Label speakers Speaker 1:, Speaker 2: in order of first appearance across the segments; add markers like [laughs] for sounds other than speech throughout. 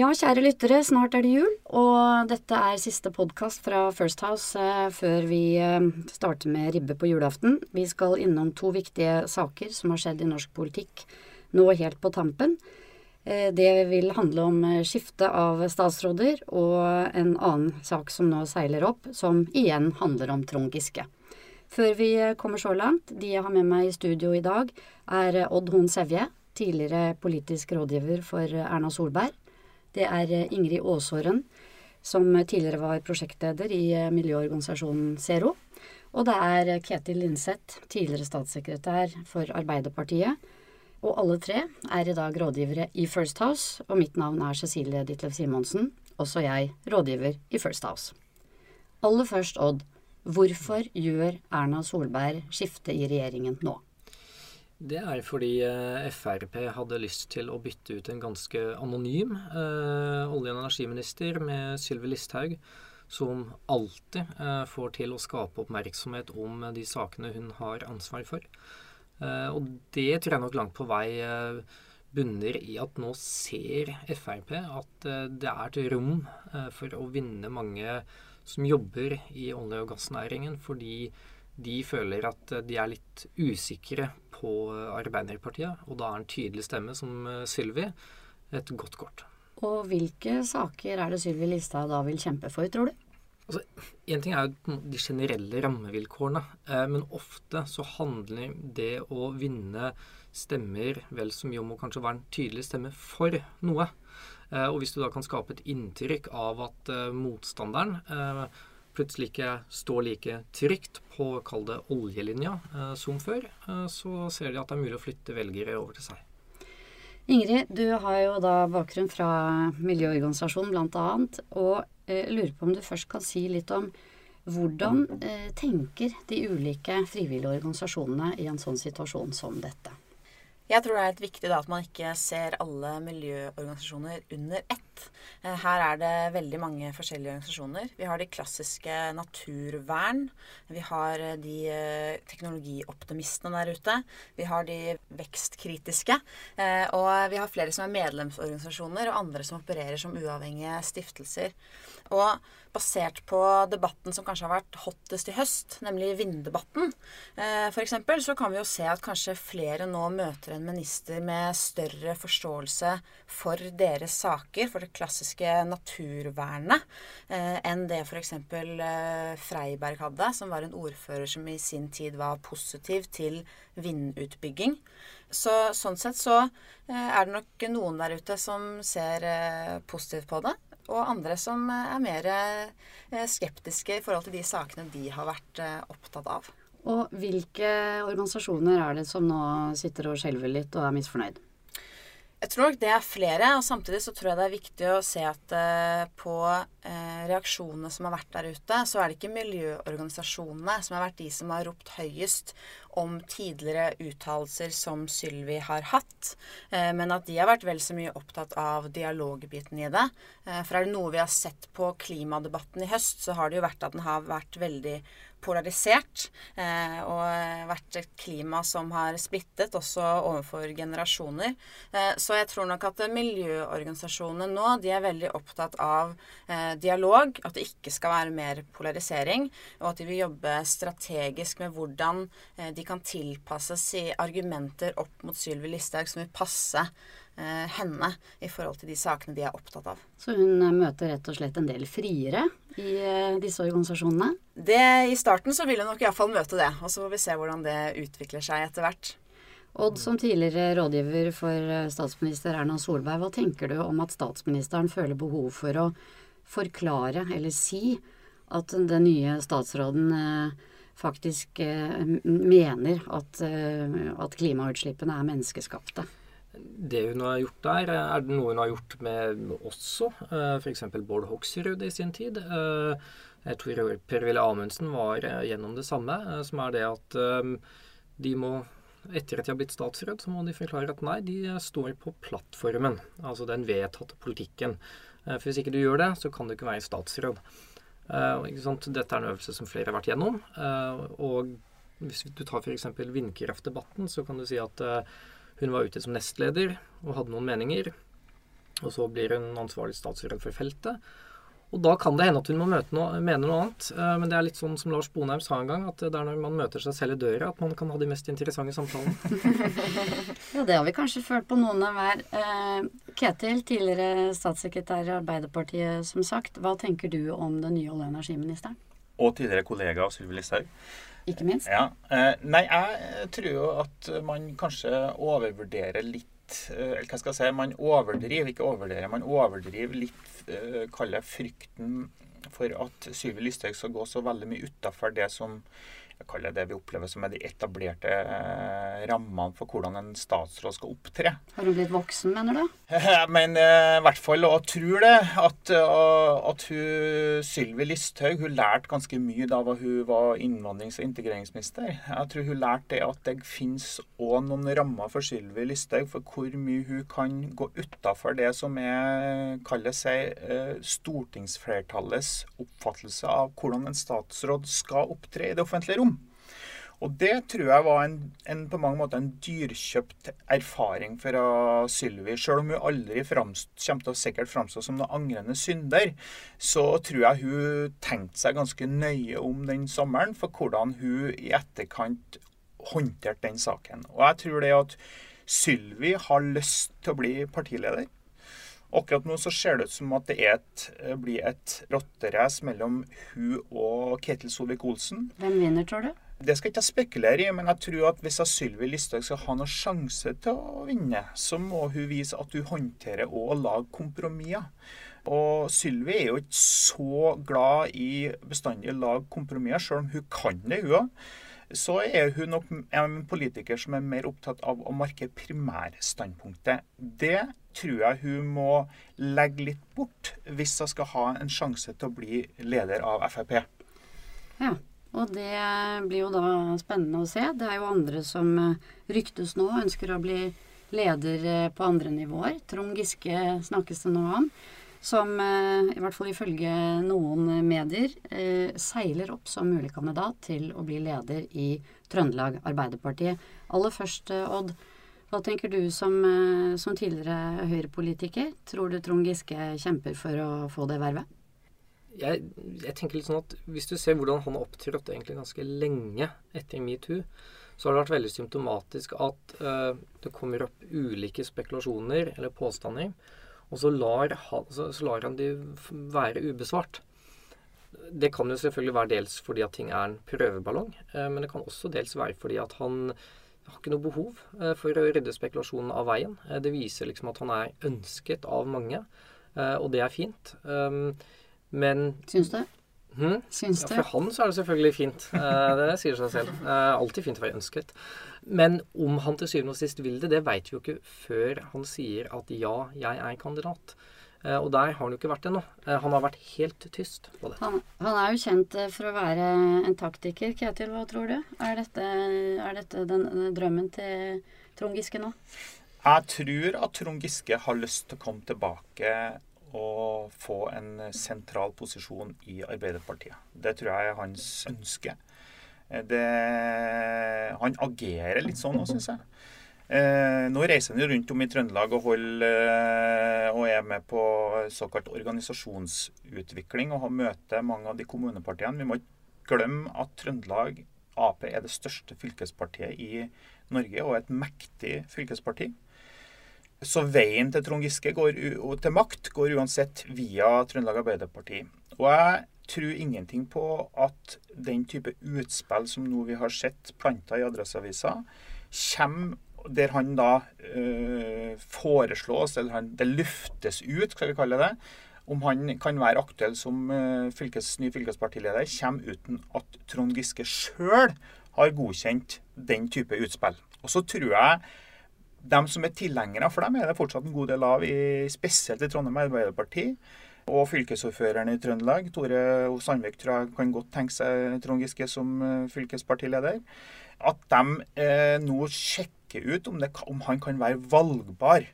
Speaker 1: Ja, kjære lyttere, snart er det jul, og dette er siste podkast fra First House eh, før vi eh, starter med ribbe på julaften. Vi skal innom to viktige saker som har skjedd i norsk politikk nå helt på tampen. Eh, det vil handle om skifte av statsråder og en annen sak som nå seiler opp, som igjen handler om Trond Giske. Før vi kommer så langt, de jeg har med meg i studio i dag, er Odd Horn Sevje, tidligere politisk rådgiver for Erna Solberg. Det er eh, Ingrid Aasåren, som tidligere var prosjektleder i eh, miljøorganisasjonen Zero. Og det er eh, Ketil Linseth, tidligere statssekretær for Arbeiderpartiet. Og alle tre er i dag rådgivere i First House, og mitt navn er Cecilie Ditlev Simonsen, også jeg rådgiver i First House. Aller først, Odd. Hvorfor gjør Erna Solberg skifte i regjeringen nå?
Speaker 2: Det er fordi eh, Frp hadde lyst til å bytte ut en ganske anonym eh, olje- og energiminister med Sylvi Listhaug, som alltid eh, får til å skape oppmerksomhet om de sakene hun har ansvar for. Eh, og det tror jeg nok langt på vei eh, bunner i at nå ser Frp at eh, det er et rom for å vinne mange som jobber i olje- og gassnæringen, fordi de føler at de er litt usikre på Arbeiderpartiet, og da er en tydelig stemme som eh, Sylvi et godt kort.
Speaker 1: Og hvilke saker er det Sylvi Listhaug da vil kjempe for, tror du?
Speaker 2: Altså, en ting er jo de generelle rammevilkårene, eh, men ofte så handler det å vinne stemmer vel så mye om å kanskje være en tydelig stemme for noe. Eh, og hvis du da kan skape et inntrykk av at eh, motstanderen plutselig ikke står like trygt på, kall det oljelinja, eh, som før, eh, så ser de at det er mulig å flytte velgere over til seg.
Speaker 1: Ingrid, du har jo da bakgrunn fra miljøorganisasjonen annet, og eh, lurer på om du først kan si litt om hvordan eh, tenker de ulike frivillige organisasjonene i en sånn situasjon som dette?
Speaker 3: Jeg tror det er helt viktig da, at man ikke ser alle miljøorganisasjoner under ett. Eh, Her er det veldig mange forskjellige organisasjoner. Vi har de klassiske naturvern. Vi har eh, de eh, teknologioptimistene der ute. Vi har de vekstkritiske. Og vi har flere som er medlemsorganisasjoner, og andre som opererer som uavhengige stiftelser. Og basert på debatten som kanskje har vært hottest i høst, nemlig vinddebatten, f.eks., så kan vi jo se at kanskje flere nå møter en minister med større forståelse for deres saker, for det klassiske naturvernet, eh, enn det f.eks. Eh, Freiberg hadde, som var en ordfører som i sin tid var positiv til vindutbygging. Så sånn sett så eh, er det nok noen der ute som ser positivt på det, og andre som er mer skeptiske i forhold til de sakene de har vært opptatt av.
Speaker 1: Og hvilke organisasjoner er det som nå sitter og skjelver litt og er misfornøyd?
Speaker 3: Jeg tror nok det er flere, og samtidig så tror jeg det er viktig å se at uh, på eh, reaksjonene som har vært der ute, så er det ikke miljøorganisasjonene som har vært de som har ropt høyest om tidligere uttalelser som Sylvi har hatt, eh, men at de har vært vel så mye opptatt av dialogbiten i det. Eh, for er det noe vi har sett på klimadebatten i høst, så har det jo vært at den har vært veldig polarisert. Eh, og vært et klima som har splittet, også overfor generasjoner. Eh, så jeg tror nok at miljøorganisasjonene nå de er veldig opptatt av eh, dialog. At det ikke skal være mer polarisering. Og at de vil jobbe strategisk med hvordan eh, de kan tilpasse si argumenter opp mot Sylvi Listhaug som vil passe eh, henne i forhold til de sakene de er opptatt av.
Speaker 1: Så hun eh, møter rett og slett en del friere i eh, disse organisasjonene?
Speaker 3: Det, I starten så vil hun nok iallfall møte det. Og så får vi se hvordan det utvikler seg etter hvert.
Speaker 1: Odd, som tidligere rådgiver for eh, statsminister Erna Solberg, hva tenker du om at statsministeren føler behov for å forklare eller si at den nye statsråden eh, faktisk eh, mener at, eh, at klimautslippene er menneskeskapte?
Speaker 2: Det hun har gjort der, er det noe hun har gjort med også. F.eks. Bård Hoksrud i sin tid. Jeg tror Per-Willy Amundsen var gjennom det samme, som er det at de må etter at de har blitt statsråd, så må de forklare at nei, de står på plattformen. Altså den vedtatte politikken. Eh, For hvis ikke du gjør det, så kan du ikke være statsråd. Eh? Dette er en øvelse som flere har vært gjennom. eh, Og hvis du tar f.eks. vindkraftdebatten, så kan du si at hun var ute som nestleder og hadde noen meninger. Og så blir hun ansvarlig statsråd for feltet. Og da kan det hende at hun må noe, mene noe annet. Eh, men det er litt sånn som Lars Bonheim sa en gang, at det er når man møter seg selv i døra at man kan ha de mest interessante samtalene. [laughs]
Speaker 1: ja, det har vi kanskje følt på noen av hver. Eh, Ketil, tidligere statssekretær i Arbeiderpartiet, som sagt. Hva tenker du om den nye olje- og energiministeren?
Speaker 4: Og tidligere kollega Sylvi Listhaug.
Speaker 1: Ikke minst.
Speaker 4: Ja. Eh, nei, jeg tror jo at man kanskje overvurderer litt eller hva skal jeg si, Man overdriver, ikke overdriver, man overdriver litt uh, kaller frykten for at Sylvi Listhaug skal gå så veldig mye utafor det som kaller det vi opplever som er de etablerte eh, rammene for hvordan en statsråd skal opptre.
Speaker 1: Har hun blitt voksen, mener du? [laughs]
Speaker 4: Men eh, i hvert fall, og tror det, at, uh, at hun, Sylvi Listhaug hun lærte ganske mye da hun var innvandrings- og integreringsminister. Jeg tror hun lærte det at det finnes òg noen rammer for Sylvi Listhaug for hvor mye hun kan gå utafor det som er, kaller seg, uh, stortingsflertallets oppfattelse av hvordan en statsråd skal opptre i det offentlige rom. Og det tror jeg var en, en, på mange måter en dyrkjøpt erfaring fra Sylvi. Selv om hun aldri fremst, kommer til å sikkert framstå som noen angrende synder, så tror jeg hun tenkte seg ganske nøye om den sommeren for hvordan hun i etterkant håndterte den saken. Og jeg tror det at Sylvi har lyst til å bli partileder. Akkurat nå så ser det ut som at det et, blir et rotterace mellom hun og Ketil Solvik-Olsen.
Speaker 1: Hvem vinner, tror du?
Speaker 4: Det skal jeg ikke spekulere i, men jeg tror at hvis Sylvi Listhaug skal ha noen sjanse til å vinne, så må hun vise at hun håndterer og lager kompromisser. Og Sylvi er jo ikke så glad i bestandig å lage kompromisser, selv om hun kan det, hun òg. Så er hun nok en politiker som er mer opptatt av å markere primærstandpunktet. Det tror jeg hun må legge litt bort hvis hun skal ha en sjanse til å bli leder av Frp.
Speaker 1: Ja. Og det blir jo da spennende å se. Det er jo andre som eh, ryktes nå ønsker å bli leder eh, på andre nivåer. Trond Giske snakkes det nå om. Som eh, i hvert fall ifølge noen medier seiler opp som mulig kandidat til å bli leder i Trøndelag Arbeiderpartiet. Aller først, Odd. Hva tenker du som, som tidligere Høyre-politiker? Tror du Trond Giske kjemper for å få det vervet?
Speaker 2: Jeg, jeg, tenker litt sånn at Hvis du ser hvordan han har opptrådt egentlig ganske lenge etter metoo, så har det vært veldig symptomatisk at uh, det kommer opp ulike spekulasjoner eller påstander, og så lar, han, så, så lar han de være ubesvart. Det kan jo selvfølgelig være dels fordi at ting er en prøveballong, uh, men det kan også dels være fordi at han har ikke noe behov uh, for å rydde spekulasjonen av veien. det viser liksom at han er ønsket av mange, og det er fint. Um, men
Speaker 1: Syns du?
Speaker 2: Hmm?
Speaker 1: Syns
Speaker 2: du? Ja, for han så er det selvfølgelig fint. Eh, det sier seg selv. Eh, alltid fint å være ønsket. Men om han til syvende og sist vil det, det veit vi jo ikke før han sier at ja, jeg er kandidat. Eh, og der har han jo ikke vært ennå. Han har vært helt tyst på dette.
Speaker 1: Han, han, er jo kjent for å være en taktiker. Ketil, hva tror du? Er dette, er dette den, den drømmen til Trond Giske nå?
Speaker 4: Jeg tror at Trond Giske har lyst til å komme tilbake å få en sentral posisjon i Arbeiderpartiet. Det tror jeg er hans ønske. Det, han agerer litt sånn nå, syns jeg. Eh, nå reiser han jo rundt om i Trøndelag og, holder, eh, og er med på såkalt organisasjonsutvikling og har møte mange av de kommunepartiene. Vi må ikke glemme at Trøndelag Ap er det største fylkespartiet i Norge og et mektig fylkesparti. Så veien til Trond Giske går, til makt går uansett via Trøndelag Arbeiderparti. Og jeg tror ingenting på at den type utspill som nå vi har sett planta i Adresseavisa, kommer der han da øh, foreslås, eller han, det luftes ut, skal vi kalle det, om han kan være aktuell som øh, fylkes, ny fylkespartileder, kommer uten at Trond Giske sjøl har godkjent den type utspill. Og så tror jeg de som er tilhengere, for dem er det fortsatt en god del av, i, spesielt i Trondheim Arbeiderparti. Og fylkesordføreren i Trøndelag, Tore Sandvik, tror jeg kan godt tenke seg Trond Giske som eh, fylkespartileder. At de eh, nå sjekker ut om, det, om, han kan være valgbar.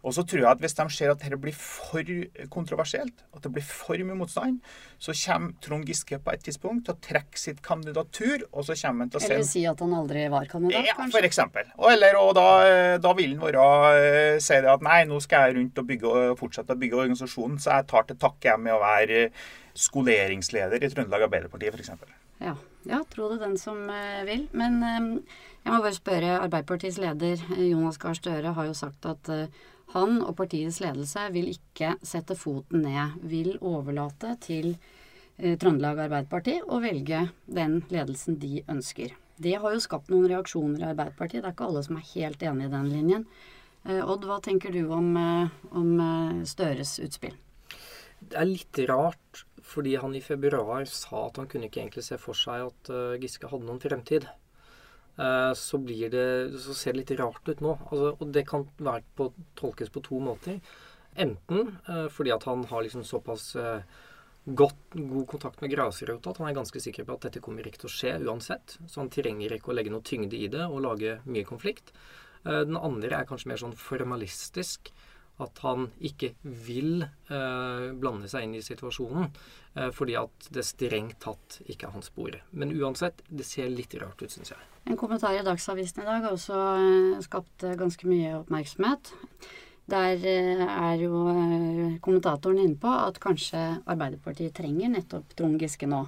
Speaker 4: Og så tror jeg at hvis de ser at dette blir for kontroversielt, at det blir for mye motstand, så kommer Trond Giske på et tidspunkt til å trekke sitt kandidatur, og så kommer han til å
Speaker 1: Eller si at han aldri var kandidat,
Speaker 4: ja,
Speaker 1: kanskje?
Speaker 4: for eksempel. Og, eller, og da, da vil han være, eh, si det at nei, nå skal jeg rundt og bygge, fortsette å bygge organisasjonen, så jeg tar til takke med å være skoleringsleder i Trøndelag Arbeiderparti, f.eks.
Speaker 1: Ja, ja, tro det den som eh, vil. Men eh, jeg må bare spørre. Arbeiderpartiets leder eh, Jonas Gahr Støre har jo sagt at han og partiets ledelse vil ikke sette foten ned. Vil overlate til Trøndelag Arbeiderparti å velge den ledelsen de ønsker. Det har jo skapt noen reaksjoner i Arbeiderpartiet. Det er ikke alle som er helt enig i den linjen. Odd, hva tenker du om, om Støres utspill?
Speaker 2: Det er litt rart, fordi han i februar sa at han kunne ikke egentlig se for seg at uh, Giske hadde noen fremtid. Uh, så, det, så ser det litt rart ut nå. Altså, og det kan på, tolkes på to måter. Enten uh, fordi at han har liksom såpass godt, god kontakt med grasrota at han er ganske sikker på at dette kommer ikke til å skje uansett. Så han trenger ikke å legge noe tyngde i det og lage mye konflikt. den andre er kanskje mer sånn formalistisk at han ikke vil eh, blande seg inn i situasjonen eh, fordi at det strengt tatt ikke er hans bord. Men uansett, det ser litt rart ut, syns jeg.
Speaker 1: En kommentar i Dagsavisen i dag har også eh, skapt eh, ganske mye oppmerksomhet. Der eh, er jo kommentatoren inne på at kanskje Arbeiderpartiet trenger nettopp Trond Giske nå.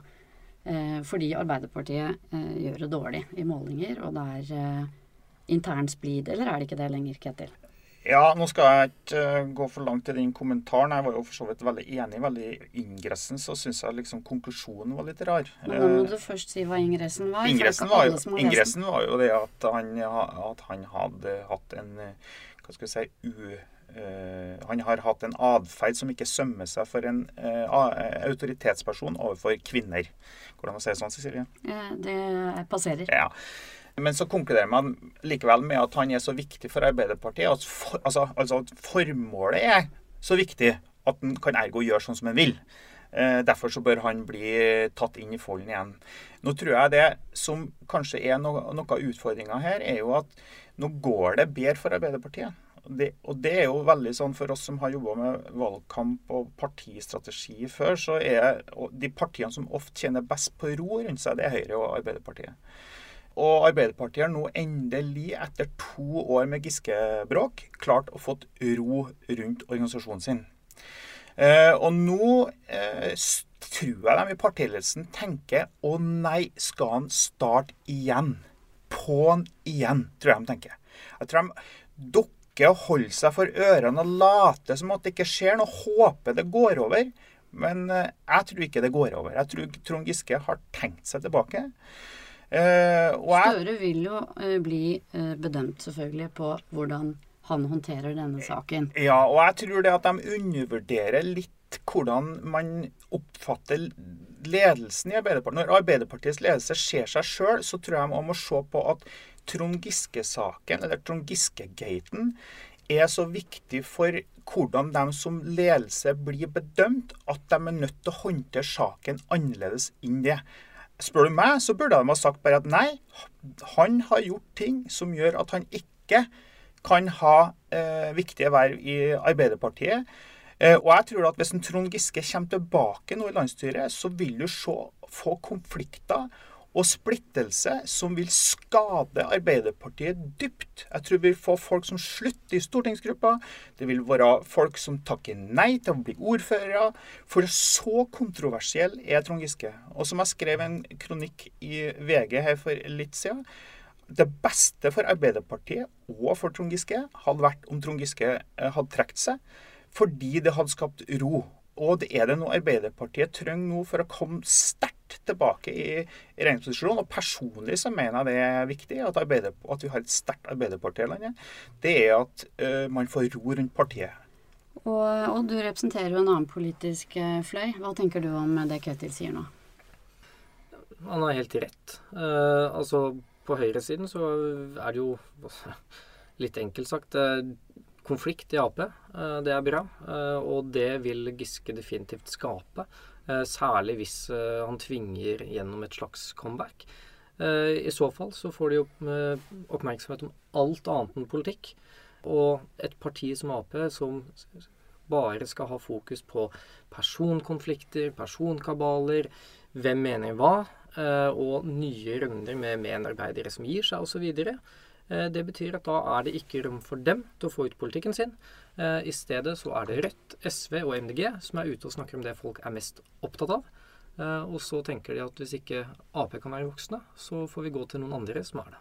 Speaker 1: Fordi Arbeiderpartiet gjør det dårlig i målinger, og det er intern splid. Eller er det ikke det lenger, Ketil?
Speaker 4: Ja, nå skal jeg ikke uh, gå for langt i den kommentaren. Jeg var jo for så vidt veldig enig. veldig ingressen så syns jeg liksom konklusjonen var litt rar.
Speaker 1: Men da må du først si hva ingressen var.
Speaker 4: Ingressen var, jo, ingressen var jo det at han, at han hadde hatt en Hva skal jeg si u, uh, Han har hatt en atferd som ikke sømmer seg for en uh, autoritetsperson overfor kvinner. Hvordan å si det sånn, Cecilie?
Speaker 1: det passerer.
Speaker 4: Ja. Men så konkluderer man likevel med at han er så viktig for Arbeiderpartiet. At for, altså, altså, at formålet er så viktig at han kan ergo gjøre sånn som han vil. Eh, derfor så bør han bli tatt inn i folden igjen. Nå tror jeg det som kanskje er no noe av utfordringa her, er jo at nå går det bedre for Arbeiderpartiet. Det, og det er jo veldig sånn for oss som har jobba med valgkamp og partistrategi før, så er de partiene som ofte tjener best på ro rundt seg, det er Høyre og Arbeiderpartiet. Og Arbeiderpartiet har nå endelig, etter to år med Giske-bråk, klart å fått ro rundt organisasjonen sin. Eh, og nå eh, tror jeg de i partiledelsen tenker å nei, skal han starte igjen? På'n igjen, tror jeg de tenker. Jeg tror de dukker og holder seg for ørene og later som at det ikke skjer noe. Håper det går over. Men eh, jeg tror ikke det går over. Jeg tror Trond Giske har tenkt seg tilbake.
Speaker 1: Uh, Støre vil jo uh, bli uh, bedømt selvfølgelig på hvordan han håndterer denne saken.
Speaker 4: Ja, og jeg tror det at de undervurderer litt hvordan man oppfatter ledelsen i Arbeiderpartiet. Når Arbeiderpartiets ledelse ser seg sjøl, så tror jeg man må se på at Trond Giske-saken, eller Trond Giske-gaten, er så viktig for hvordan de som ledelse blir bedømt, at de er nødt til å håndtere saken annerledes enn det. Spør du meg, så burde de ha sagt bare at nei, han har gjort ting som gjør at han ikke kan ha eh, viktige verv i Arbeiderpartiet. Eh, og jeg tror at hvis en Trond Giske kommer tilbake nå i landsstyret, så vil du se, få konflikter og splittelse som vil skade Arbeiderpartiet dypt. Jeg tror vi vil få folk som slutter i stortingsgruppa. Det vil være folk som takker nei til å bli ordførere. For så kontroversiell er Trond Giske. Og som jeg skrev en kronikk i VG her for litt siden. Det beste for Arbeiderpartiet og for Trond Giske hadde vært om Trond Giske hadde trukket seg, fordi det hadde skapt ro. Og det er det noe Arbeiderpartiet trenger nå for å komme sterkt tilbake i regjeringsposisjon. Og personlig så mener jeg det er viktig at, at vi har et sterkt Arbeiderparti i landet. Det er at uh, man får ro rundt partiet.
Speaker 1: Og, og, du representerer jo en annen politisk fløy. Hva tenker du om det Ketil sier nå?
Speaker 2: Han har helt rett. Uh, altså, på høyresiden så er det jo [laughs] litt enkelt sagt konflikt i Ap. Det er bra. Og det vil Giske definitivt skape. Særlig hvis han tvinger gjennom et slags comeback. I så fall så får de jo oppmerksomhet om alt annet enn politikk. Og et parti som Ap som bare skal ha fokus på personkonflikter, personkabaler, hvem mener hva, eh, og nye runder med medarbeidere som gir seg, osv. Eh, det betyr at da er det ikke rom for dem til å få ut politikken sin. Eh, I stedet så er det Rødt, SV og MDG som er ute og snakker om det folk er mest opptatt av. Og så tenker de at hvis ikke Ap kan være voksne, så får vi gå til noen andre som er det.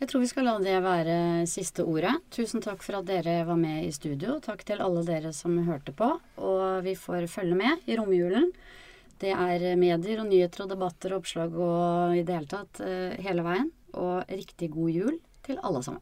Speaker 1: Jeg tror vi skal la det være siste ordet. Tusen takk for at dere var med i studio. Takk til alle dere som hørte på. Og vi får følge med i romjulen. Det er medier og nyheter og debatter og oppslag og i det hele tatt eh, hele veien. Og riktig god jul til alle sammen.